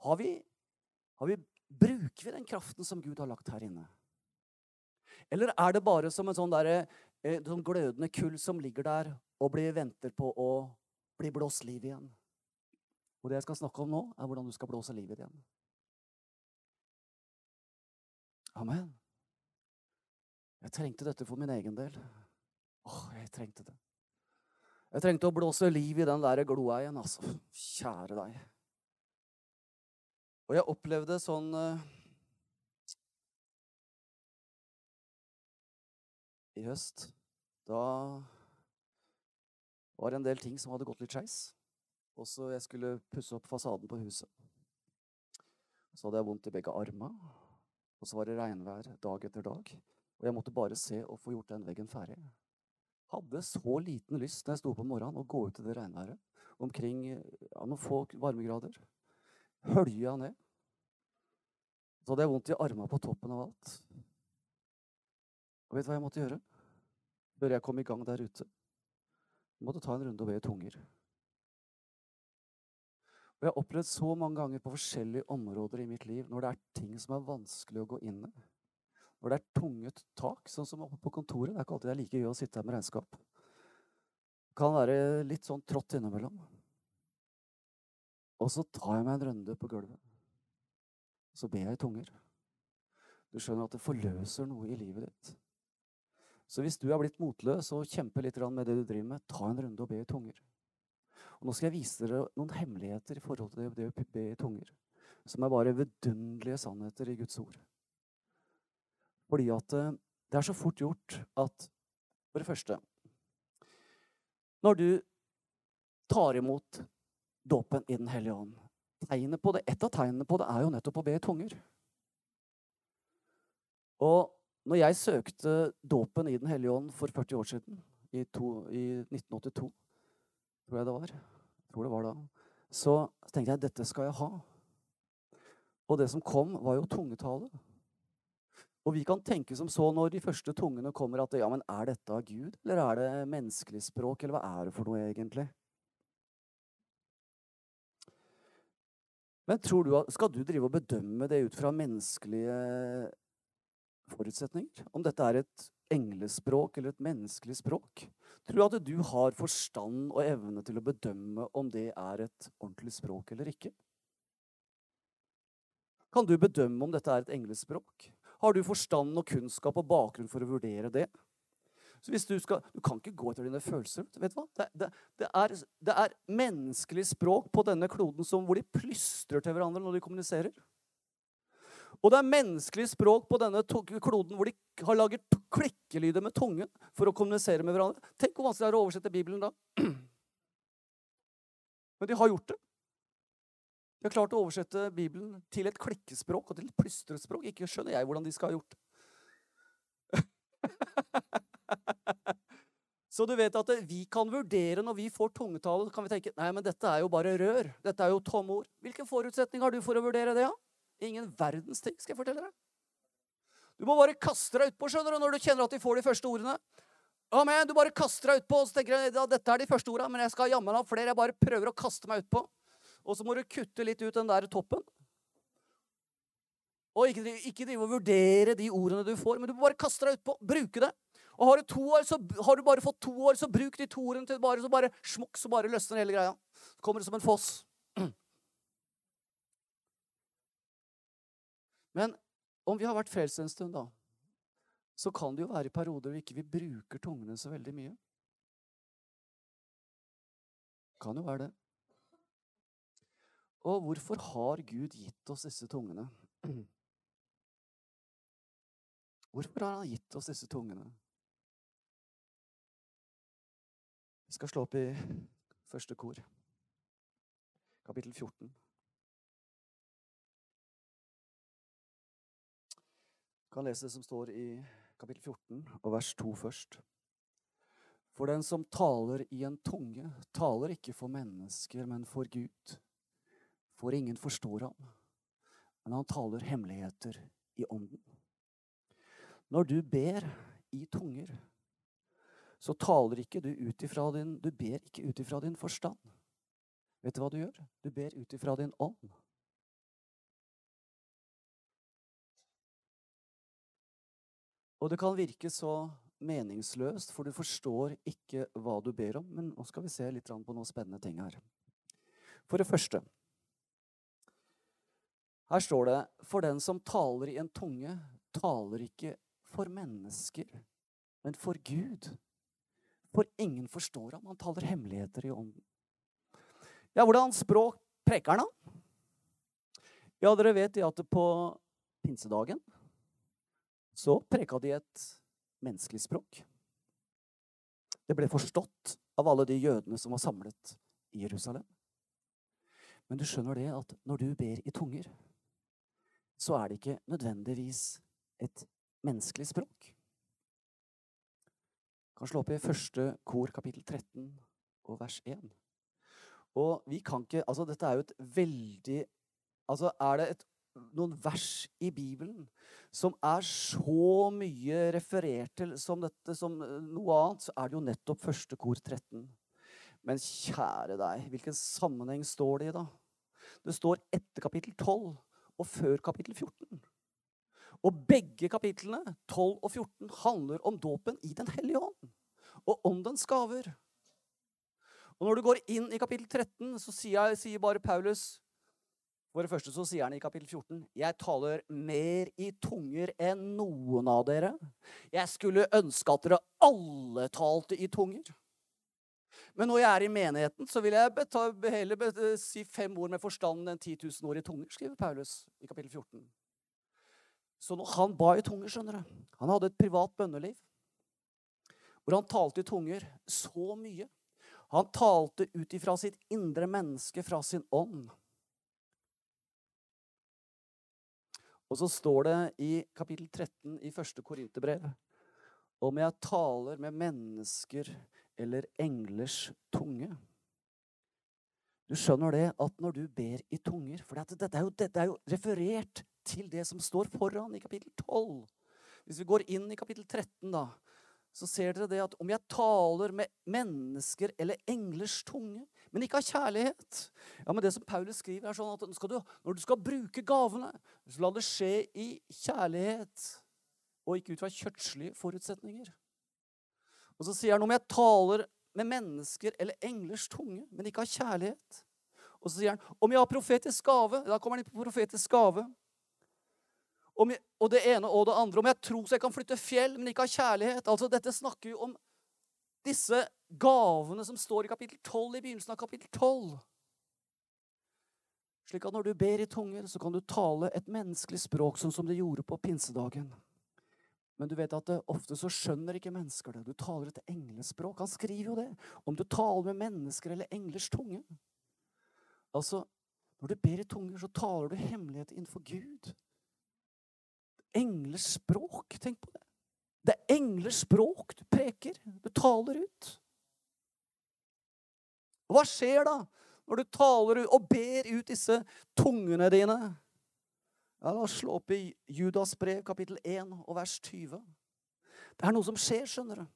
Har vi, har vi, bruker vi den kraften som Gud har lagt her inne? Eller er det bare som en sånn, der, eh, sånn glødende kull som ligger der og blir, venter på å bli blåst liv igjen? Og det jeg skal snakke om nå, er hvordan du skal blåse livet igjen. Amen. Jeg trengte dette for min egen del. Åh, jeg trengte det. Jeg trengte å blåse liv i den der gloa igjen, altså. Kjære deg. Og jeg opplevde sånn uh, I høst Da var en del ting som hadde gått litt skeis. Også jeg skulle pusse opp fasaden på huset. Så hadde jeg vondt i begge armene. Og så var det regnvær dag etter dag. Og jeg måtte bare se og få gjort den veggen ferdig. Hadde så liten lyst når jeg sto på morgenen, å gå ut i det regnværet omkring ja, noen få varmegrader hølja ned. Så hadde jeg vondt i armene på toppen av alt. Og vet du hva jeg måtte gjøre? Før jeg kom i gang der ute. Jeg måtte ta en runde og be i tunger. Og Jeg har opplevd så mange ganger på forskjellige områder i mitt liv når det er ting som er vanskelig å gå inn i. Når det er tunget tak, sånn som oppe på kontoret. Det er ikke alltid det er like gøy å sitte her med regnskap. Det kan være litt sånn trått innimellom. Og så tar jeg meg en runde på gulvet. Så ber jeg i tunger. Du skjønner at det forløser noe i livet ditt. Så hvis du er blitt motløs og kjemper litt med det du driver med, ta en runde og be i tunger. Og Nå skal jeg vise dere noen hemmeligheter i forhold til det å be i tunger. Som er bare vidunderlige sannheter i Guds ord. Fordi at eh, det er så fort gjort at For det første Når du tar imot dåpen i Den hellige ånd. Tegnet på det, Et av tegnene på det er jo nettopp å be i tunger. Og når jeg søkte dåpen i Den hellige ånd for 40 år siden, i, to, i 1982, tror jeg det var. Tror det var da. Så tenkte jeg dette skal jeg ha. Og det som kom, var jo tungetale. Og vi kan tenke som så når de første tungene kommer, at ja, men er dette av Gud, eller er det menneskelig språk, eller hva er det for noe egentlig? Men du, skal du drive og bedømme det ut fra menneskelige forutsetninger? Om dette er et englespråk eller et menneskelig språk? Tror du at du har forstand og evne til å bedømme om det er et ordentlig språk eller ikke? Kan du bedømme om dette er et englespråk? Har du forstand og kunnskap og bakgrunn for å vurdere det? Så Du skal, du kan ikke gå etter dine følelser. vet du hva? Det, det, det, er, det er menneskelig språk på denne kloden som, hvor de plystrer til hverandre når de kommuniserer. Og det er menneskelig språk på denne kloden hvor de har laget klikkelyder med tungen for å kommunisere med hverandre. Tenk hvor vanskelig det er å oversette Bibelen da. Men de har gjort det. De har klart å oversette Bibelen til et klikkespråk og til et plystrespråk. Ikke skjønner jeg hvordan de skal ha gjort det. Så du vet at vi kan vurdere når vi får tungetale, så kan vi tenke nei, men dette er jo bare rør. Dette er jo tomme ord. Hvilken forutsetning har du for å vurdere det? Ja? Ingen verdens ting, skal jeg fortelle deg. Du må bare kaste deg utpå skjønner du, når du kjenner at de får de første ordene. Amen, Du bare kaster deg utpå, og så tenker du ja, dette er de første ordene, men jeg skal jammen ha flere. Jeg bare prøver å kaste meg utpå. Og så må du kutte litt ut den der toppen. Og ikke, ikke drive og vurdere de ordene du får, men du må bare kaste deg utpå. Bruke det. Og har du år, så har du bare fått to år, så bruk de to ordene til bare, så bare smukk, så bare løsner hele greia. Så kommer det som en foss. Men om vi har vært frelst en stund, da, så kan det jo være i perioder hvor ikke vi bruker tungene så veldig mye. Kan jo være det. Og hvorfor har Gud gitt oss disse tungene? Hvorfor har han gitt oss disse tungene? Vi skal slå opp i første kor, kapittel 14. kan lese det som står i kapittel 14 og vers 2 først. For den som taler i en tunge, taler ikke for mennesker, men for Gud. For ingen forstår ham, men han taler hemmeligheter i ånden. Når du ber i tunger, så taler ikke du ut ifra din Du ber ikke ut ifra din forstand. Vet du hva du gjør? Du ber ut ifra din ånd. Og det kan virke så meningsløst, for du forstår ikke hva du ber om. Men nå skal vi se litt på noen spennende ting her. For det første Her står det For den som taler i en tunge, taler ikke for mennesker, men for Gud. For ingen forstår ham. Han taler hemmeligheter i ånden. Ja, hvordan språk preker han, da? Ja, dere vet det at på pinsedagen så preka de et menneskelig språk. Det ble forstått av alle de jødene som var samlet i Jerusalem. Men du skjønner det at når du ber i tunger, så er det ikke nødvendigvis et menneskelig språk. Du kan slå opp i første kor, kapittel 13 og vers 1. Og vi kan ikke Altså, dette er jo et veldig Altså, er det et, noen vers i Bibelen som er så mye referert til som dette som eh, noe annet, så er det jo nettopp første kor 13. Men kjære deg, hvilken sammenheng står det i, da? Det står etter kapittel 12 og før kapittel 14. Og begge kapitlene, 12 og 14, handler om dåpen i Den hellige ånd. Og om den gaver. Og når du går inn i kapittel 13, så sier, sier bare Paulus For det første så sier han i kapittel 14.: Jeg taler mer i tunger enn noen av dere. Jeg skulle ønske at dere alle talte i tunger. Men når jeg er i menigheten, så vil jeg heller si fem ord med forstand enn 10 000 ord i tunger, skriver Paulus i kapittel 14. Så han ba i tunger, skjønner du Han hadde et privat bønneliv hvor han talte i tunger så mye. Han talte ut ifra sitt indre menneske, fra sin ånd. Og så står det i kapittel 13 i første Korinterbrev om jeg taler med mennesker eller englers tunge. Du skjønner det at når du ber i tunger For dette, dette, er jo, dette, er jo, referert til det som står foran i kapittel 12. Hvis vi går inn i kapittel 13, da, så ser dere det at om jeg taler med mennesker eller englers tunge, men ikke av kjærlighet Ja, men Det som Paulus skriver, er sånn at du, når du skal bruke gavene, så la det skje i kjærlighet og ikke ut fra kjøttslige forutsetninger. Og så sier han om jeg taler med mennesker eller englers tunge, men ikke av kjærlighet. Og så sier han om jeg har profetisk gave Da kommer han inn på profetisk gave. Jeg, og det ene og det andre. Om jeg tror så jeg kan flytte fjell, men ikke av kjærlighet. Altså, Dette snakker jo om disse gavene som står i kapittel 12, i begynnelsen av kapittel 12. Slik at når du ber i tunger, så kan du tale et menneskelig språk, sånn som det gjorde på pinsedagen. Men du vet at det, ofte så skjønner ikke mennesker det. Du taler et englespråk. Han skriver jo det. Om du taler med mennesker eller englers tunge. Altså, når du ber i tunger, så taler du hemmelighet innenfor Gud. Englers språk. Tenk på det. Det er englers språk du preker. Du taler ut. Og hva skjer da når du taler ut og ber ut disse tungene dine? Ja, La oss slå opp i Judas brev, kapittel 1 og vers 20. Det er noe som skjer, skjønner du.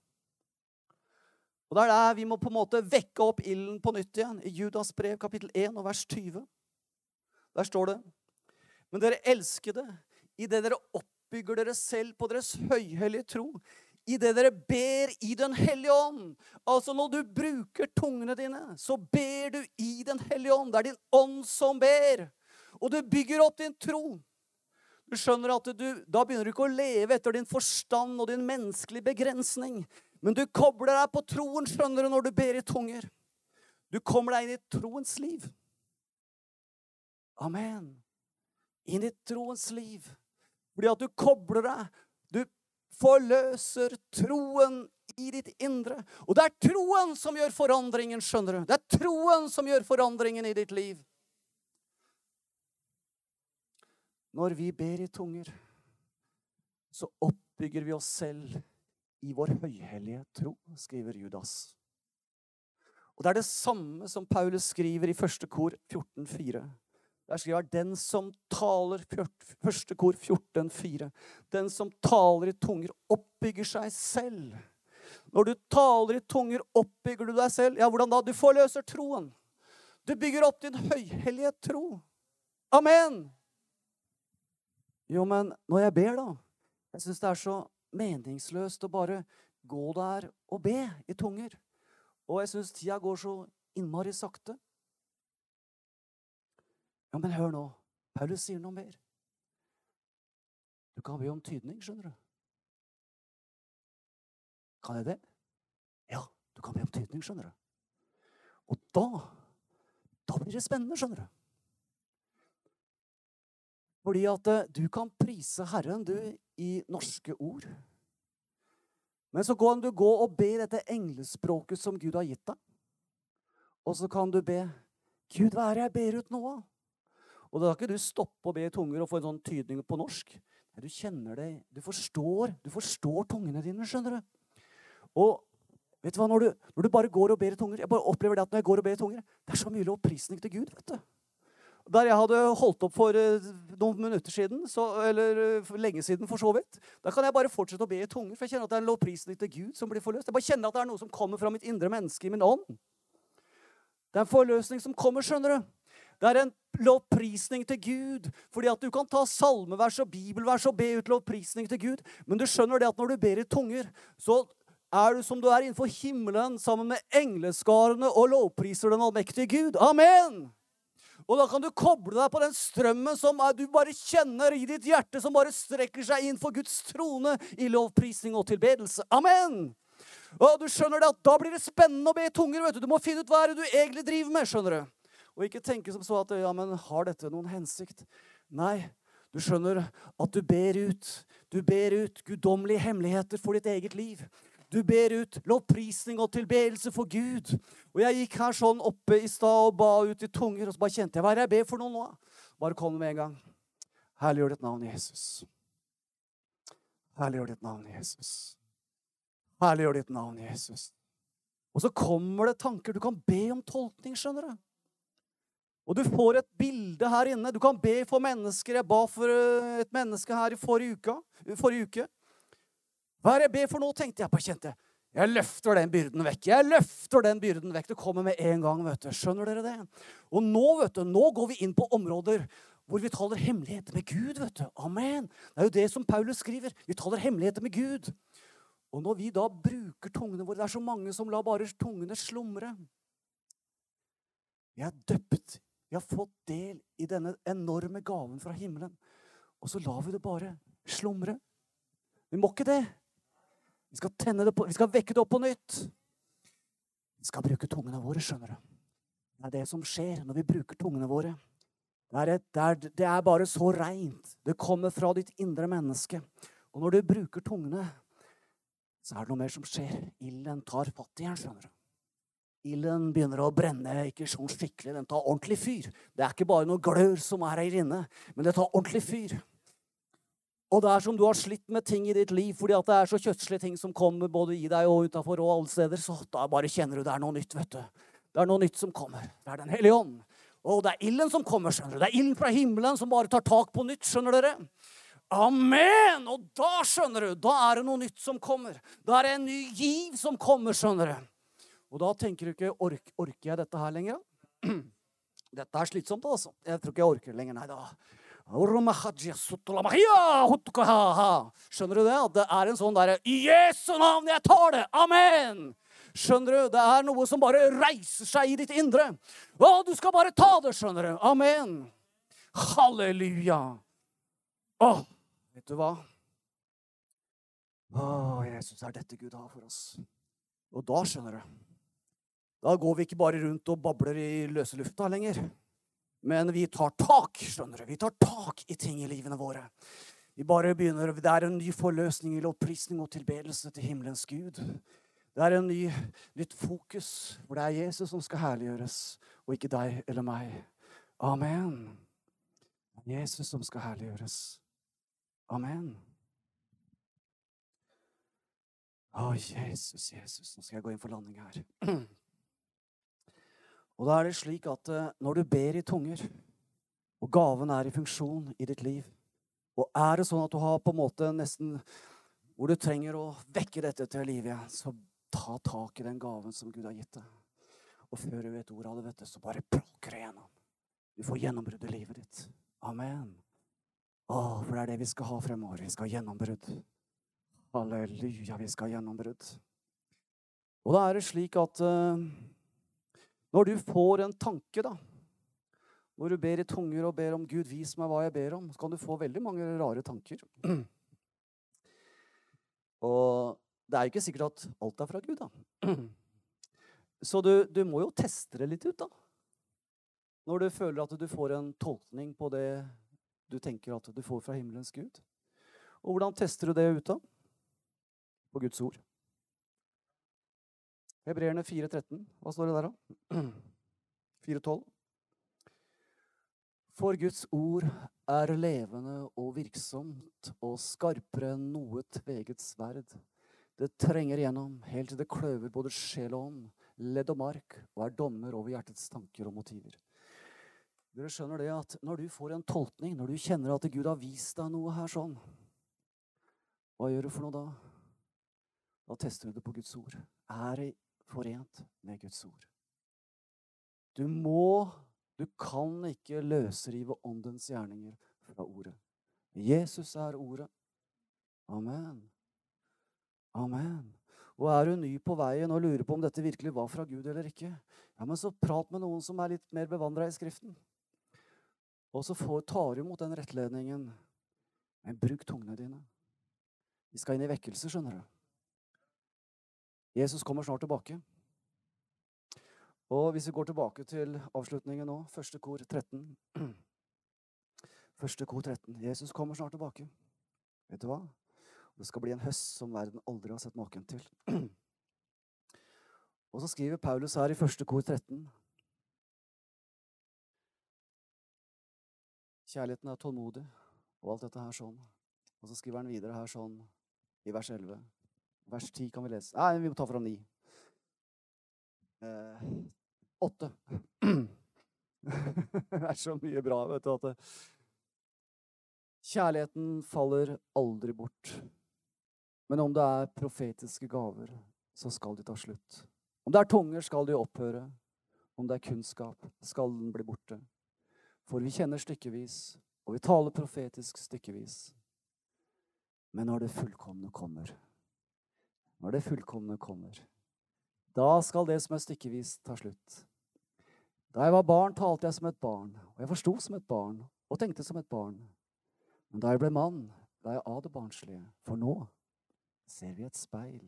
Og Det er der vi må på en måte vekke opp ilden på nytt igjen. I Judas brev, kapittel 1 og vers 20. Der står det Men dere elskede, idet dere oppbygger dere selv på deres høyhellige tro, I det dere ber i Den hellige ånd Altså når du bruker tungene dine, så ber du i Den hellige ånd. Det er din ånd som ber. Og du bygger opp din tro. Du skjønner at du, Da begynner du ikke å leve etter din forstand og din menneskelige begrensning. Men du kobler deg på troen skjønner du, når du ber i tunger. Du kommer deg inn i troens liv. Amen. Inn i troens liv. Fordi at du kobler deg. Du forløser troen i ditt indre. Og det er troen som gjør forandringen, skjønner du. Det er troen som gjør forandringen i ditt liv. Når vi ber i tunger, så oppbygger vi oss selv i vår høyhellige tro, skriver Judas. Og Det er det samme som Paulus skriver i første kor 14,4. Der skriver 'Den som taler' Første kor 14,4. Den som taler i tunger, oppbygger seg selv. Når du taler i tunger, oppbygger du deg selv. Ja, hvordan da? Du forløser troen. Du bygger opp din høyhellige tro. Amen! Jo, men når jeg ber, da Jeg syns det er så meningsløst å bare gå der og be i tunger. Og jeg syns tida går så innmari sakte. Ja, men hør nå. Paulus sier noe mer. Du kan be om tydning, skjønner du. Kan jeg det? Ja, du kan be om tydning, skjønner du. Og da Da blir det spennende, skjønner du. Fordi at eh, du kan prise Herren, du, i norske ord. Men så kan du gå og be dette englespråket som Gud har gitt deg. Og så kan du be Gud, hva er det jeg ber ut nå av? Og da kan ikke du stoppe å be i tunger og få en sånn tydning på norsk. Du kjenner det, du forstår, du forstår tungene dine, skjønner du. Og vet du hva, når du, når du bare går og ber i tunger Jeg bare opplever det at når jeg går og ber i tunger, det er så mye lovprisning til Gud. vet du. Der jeg hadde holdt opp for uh, noen minutter siden, så, eller uh, lenge siden for så vidt, da kan jeg bare fortsette å be i tunger, for jeg kjenner at det er en lovprisning til Gud som blir forløst. Jeg bare kjenner at det er noe som kommer fra mitt indre menneske i min ånd. Det er en forløsning som kommer, skjønner du. Det er en lovprisning til Gud. Fordi at du kan ta salmevers og bibelvers og be ut lovprisning til Gud. Men du skjønner det at når du ber i tunger, så er du som du er innenfor himmelen sammen med engleskarene og lovpriser den allmektige Gud. Amen! Og da kan du koble deg på den strømmen som du bare kjenner i ditt hjerte, som bare strekker seg inn for Guds trone i lovprisning og tilbedelse. Amen! Og du skjønner det at Da blir det spennende å be i tunger. vet Du Du må finne ut hva er det du egentlig driver med. skjønner du? Og ikke tenke som så at ja, men har dette noen hensikt? Nei, du skjønner at du ber ut. Du ber ut guddommelige hemmeligheter for ditt eget liv. Du ber ut lovprisning og tilbedelse for Gud. Og jeg gikk her sånn oppe i stad og ba ut i tunger, og så bare kjente jeg hva er det jeg ber for noe nå? Bare kom med en gang. Herliggjør ditt navn, Jesus. Herliggjør ditt navn, Jesus. Herliggjør ditt navn, Jesus. Og så kommer det tanker. Du kan be om tolkning, skjønner du. Og du får et bilde her inne. Du kan be for mennesker. Jeg ba for eh, et menneske her i forrige uke. Forrige uke. Hva er det jeg ber for nå, tenkte jeg på. Kjente jeg løfter den byrden vekk. Jeg løfter den byrden vekk. Det kommer med en gang. vet du. Skjønner dere det? Og nå vet du, nå går vi inn på områder hvor vi taler hemmeligheter med Gud. vet du. Amen. Det er jo det som Paulus skriver. Vi taler hemmeligheter med Gud. Og når vi da bruker tungene våre Det er så mange som lar bare tungene slumre. Vi er døpt. Vi har fått del i denne enorme gaven fra himmelen. Og så lar vi det bare slumre. Vi må ikke det. Vi skal, det på, vi skal vekke det opp på nytt. Vi skal bruke tungene våre, skjønner du. Det er det som skjer når vi bruker tungene våre. Det er, et, det er, det er bare så reint. Det kommer fra ditt indre menneske. Og når du bruker tungene, så er det noe mer som skjer. Ilden tar fatt igjen, skjønner du. Ilden begynner å brenne ikke sånn skikkelig. Den tar ordentlig fyr. Det er ikke bare noe glør som er her inne, men det tar ordentlig fyr. Og det er som du har slitt med ting i ditt liv fordi at det er så kjøttslige ting som kommer både i deg og utafor og alle steder, så da bare kjenner du det er noe nytt, vet du. Det er noe nytt som kommer. Det er Den hellige ånd. Og det er ilden som kommer. skjønner du. Det er ilden fra himmelen som bare tar tak på nytt. skjønner dere? Amen! Og da skjønner du, da er det noe nytt som kommer. Da er det en ny giv som kommer. skjønner du. Og da tenker du ikke ork, Orker jeg dette her lenger? Dette er slitsomt, altså. Jeg tror ikke jeg orker det lenger. Nei da. Skjønner du det? At det er en sånn derre I Jesu navn, jeg tar det! Amen! Skjønner du? Det er noe som bare reiser seg i ditt indre. Å, du skal bare ta det, skjønner du. Amen. Halleluja. Å, vet du hva? Å, Jesus, er dette Gud har for oss. Og da, skjønner du Da går vi ikke bare rundt og babler i løse lufta lenger. Men vi tar tak, skjønner du. Vi tar tak i ting i livene våre. Vi bare begynner, Det er en ny forløsning i lovprisning og tilbedelse til himmelens Gud. Det er en ny, nytt fokus, hvor det er Jesus som skal herliggjøres, og ikke deg eller meg. Amen. Jesus som skal herliggjøres. Amen. Å, Jesus, Jesus. Nå skal jeg gå inn for landing her. Og da er det slik at eh, når du ber i tunger, og gaven er i funksjon i ditt liv, og er det sånn at du har på en måte nesten hvor du trenger å vekke dette til liv igjen, så ta tak i den gaven som Gud har gitt deg. Og før du vet ordet av det, vet du, så bare praker det gjennom. Du får gjennombrudd i livet ditt. Amen. Å, for det er det vi skal ha fremover. Vi skal ha gjennombrudd. Halleluja, vi skal ha gjennombrudd. Og da er det slik at uh, når du får en tanke, da Når du ber i tunger og ber om 'Gud, vis meg hva jeg ber om', så kan du få veldig mange rare tanker. og det er jo ikke sikkert at alt er fra Gud, da. Så du, du må jo teste det litt ut, da. Når du føler at du får en tolkning på det du tenker at du får fra himmelens Gud. Og hvordan tester du det ut, da? På Guds ord. Hebreerne 4,13. Hva står det der, da? 4,12. For Guds ord er levende og virksomt og skarpere enn noe tveget sverd. Det trenger igjennom helt til det kløver både sjel og ånd, ledd og mark, og er dommer over hjertets tanker og motiver. Dere skjønner det at Når du får en tolkning, når du kjenner at Gud har vist deg noe her sånn, hva gjør du for noe da? Da tester du det på Guds ord. Er det forent med Guds ord? Du må Du kan ikke løsrive åndens gjerninger fra ordet. Jesus er ordet. Amen. Amen. Og er du ny på veien og lurer på om dette virkelig var fra Gud eller ikke, ja, men så prat med noen som er litt mer bevandra i Skriften. Og så får, tar du imot den rettledningen. Men bruk tungene dine. Vi skal inn i vekkelse, skjønner du. Jesus kommer snart tilbake. Og hvis vi går tilbake til avslutningen nå, første kor 13 Første kor 13. Jesus kommer snart tilbake. Vet du hva? Det skal bli en høst som verden aldri har sett maken til. Og så skriver Paulus her i første kor 13 Kjærligheten er tålmodig, og alt dette her sånn. Og så skriver han videre her sånn i vers 11. Vers 10 kan vi lese. Nei, vi må ta fra 9. Eh, 8. det er så mye bra, vet du, at Kjærligheten faller aldri bort. Men om det er profetiske gaver, så skal de ta slutt. Om det er tunger, skal de opphøre. Om det er kunnskap, skal den bli borte. For vi kjenner stykkevis, og vi taler profetisk stykkevis. Men når det fullkomne kommer, når det fullkomne kommer, da skal det som er stykkevis, ta slutt. Da jeg var barn, talte jeg som et barn, og jeg forsto som et barn, og tenkte som et barn. Men da jeg ble mann, ble jeg av det barnslige, for nå ser vi et speil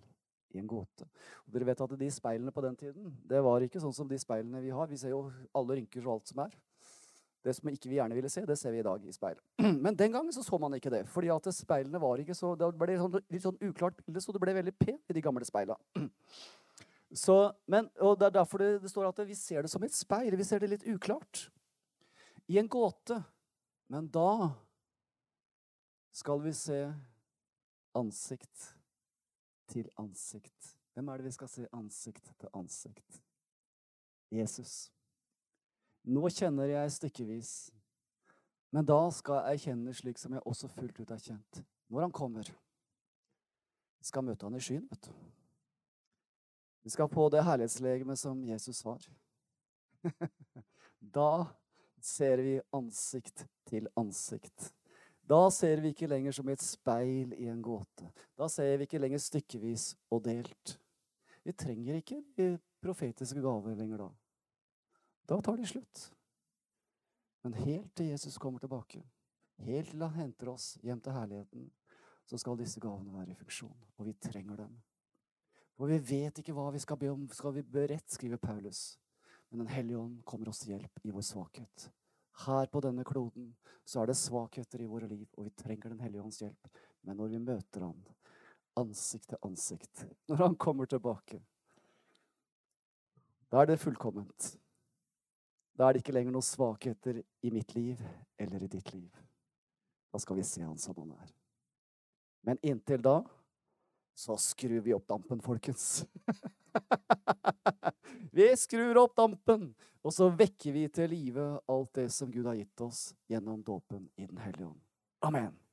i en gåte. Og dere vet at De speilene på den tiden det var ikke sånn som de speilene vi har. Vi ser jo alle rynker og alt som er. Det som ikke vi gjerne ville se, det ser vi i dag i speil. Men den gangen så, så man ikke det. fordi at speilene var ikke så, Det ble sånn, litt sånn uklart bilde, så det ble veldig pent i de gamle speilene. Så, men, og Det er derfor det, det, står at vi ser det som et speil. Vi ser det litt uklart. I en gåte. Men da skal vi se ansikt til ansikt. Hvem er det vi skal se ansikt til ansikt? Jesus. Nå kjenner jeg stykkevis, men da skal jeg kjenne slik som jeg også fullt ut er kjent. Når han kommer. Vi skal møte han i skyen, vet du. Vi skal på det herlighetslegemet som Jesus var. da ser vi ansikt til ansikt. Da ser vi ikke lenger som i et speil i en gåte. Da ser vi ikke lenger stykkevis og delt. Vi trenger ikke de profetiske gaver lenger da. Da tar de slutt. Men helt til Jesus kommer tilbake, helt til han henter oss hjem til herligheten, så skal disse gavene være i funksjon. Og vi trenger dem. For vi vet ikke hva vi skal be om. Skal vi beredt, skriver Paulus. Men Den hellige ånd kommer oss til hjelp i vår svakhet. Her på denne kloden så er det svakheter i våre liv, og vi trenger Den hellige ånds hjelp. Men når vi møter Han ansikt til ansikt, når Han kommer tilbake, da er det fullkomment. Da er det ikke lenger noen svakheter i mitt liv eller i ditt liv. Da skal vi se han som han er. Men inntil da så skrur vi opp dampen, folkens. vi skrur opp dampen, og så vekker vi til live alt det som Gud har gitt oss gjennom dåpen i Den hellige ånd. Amen.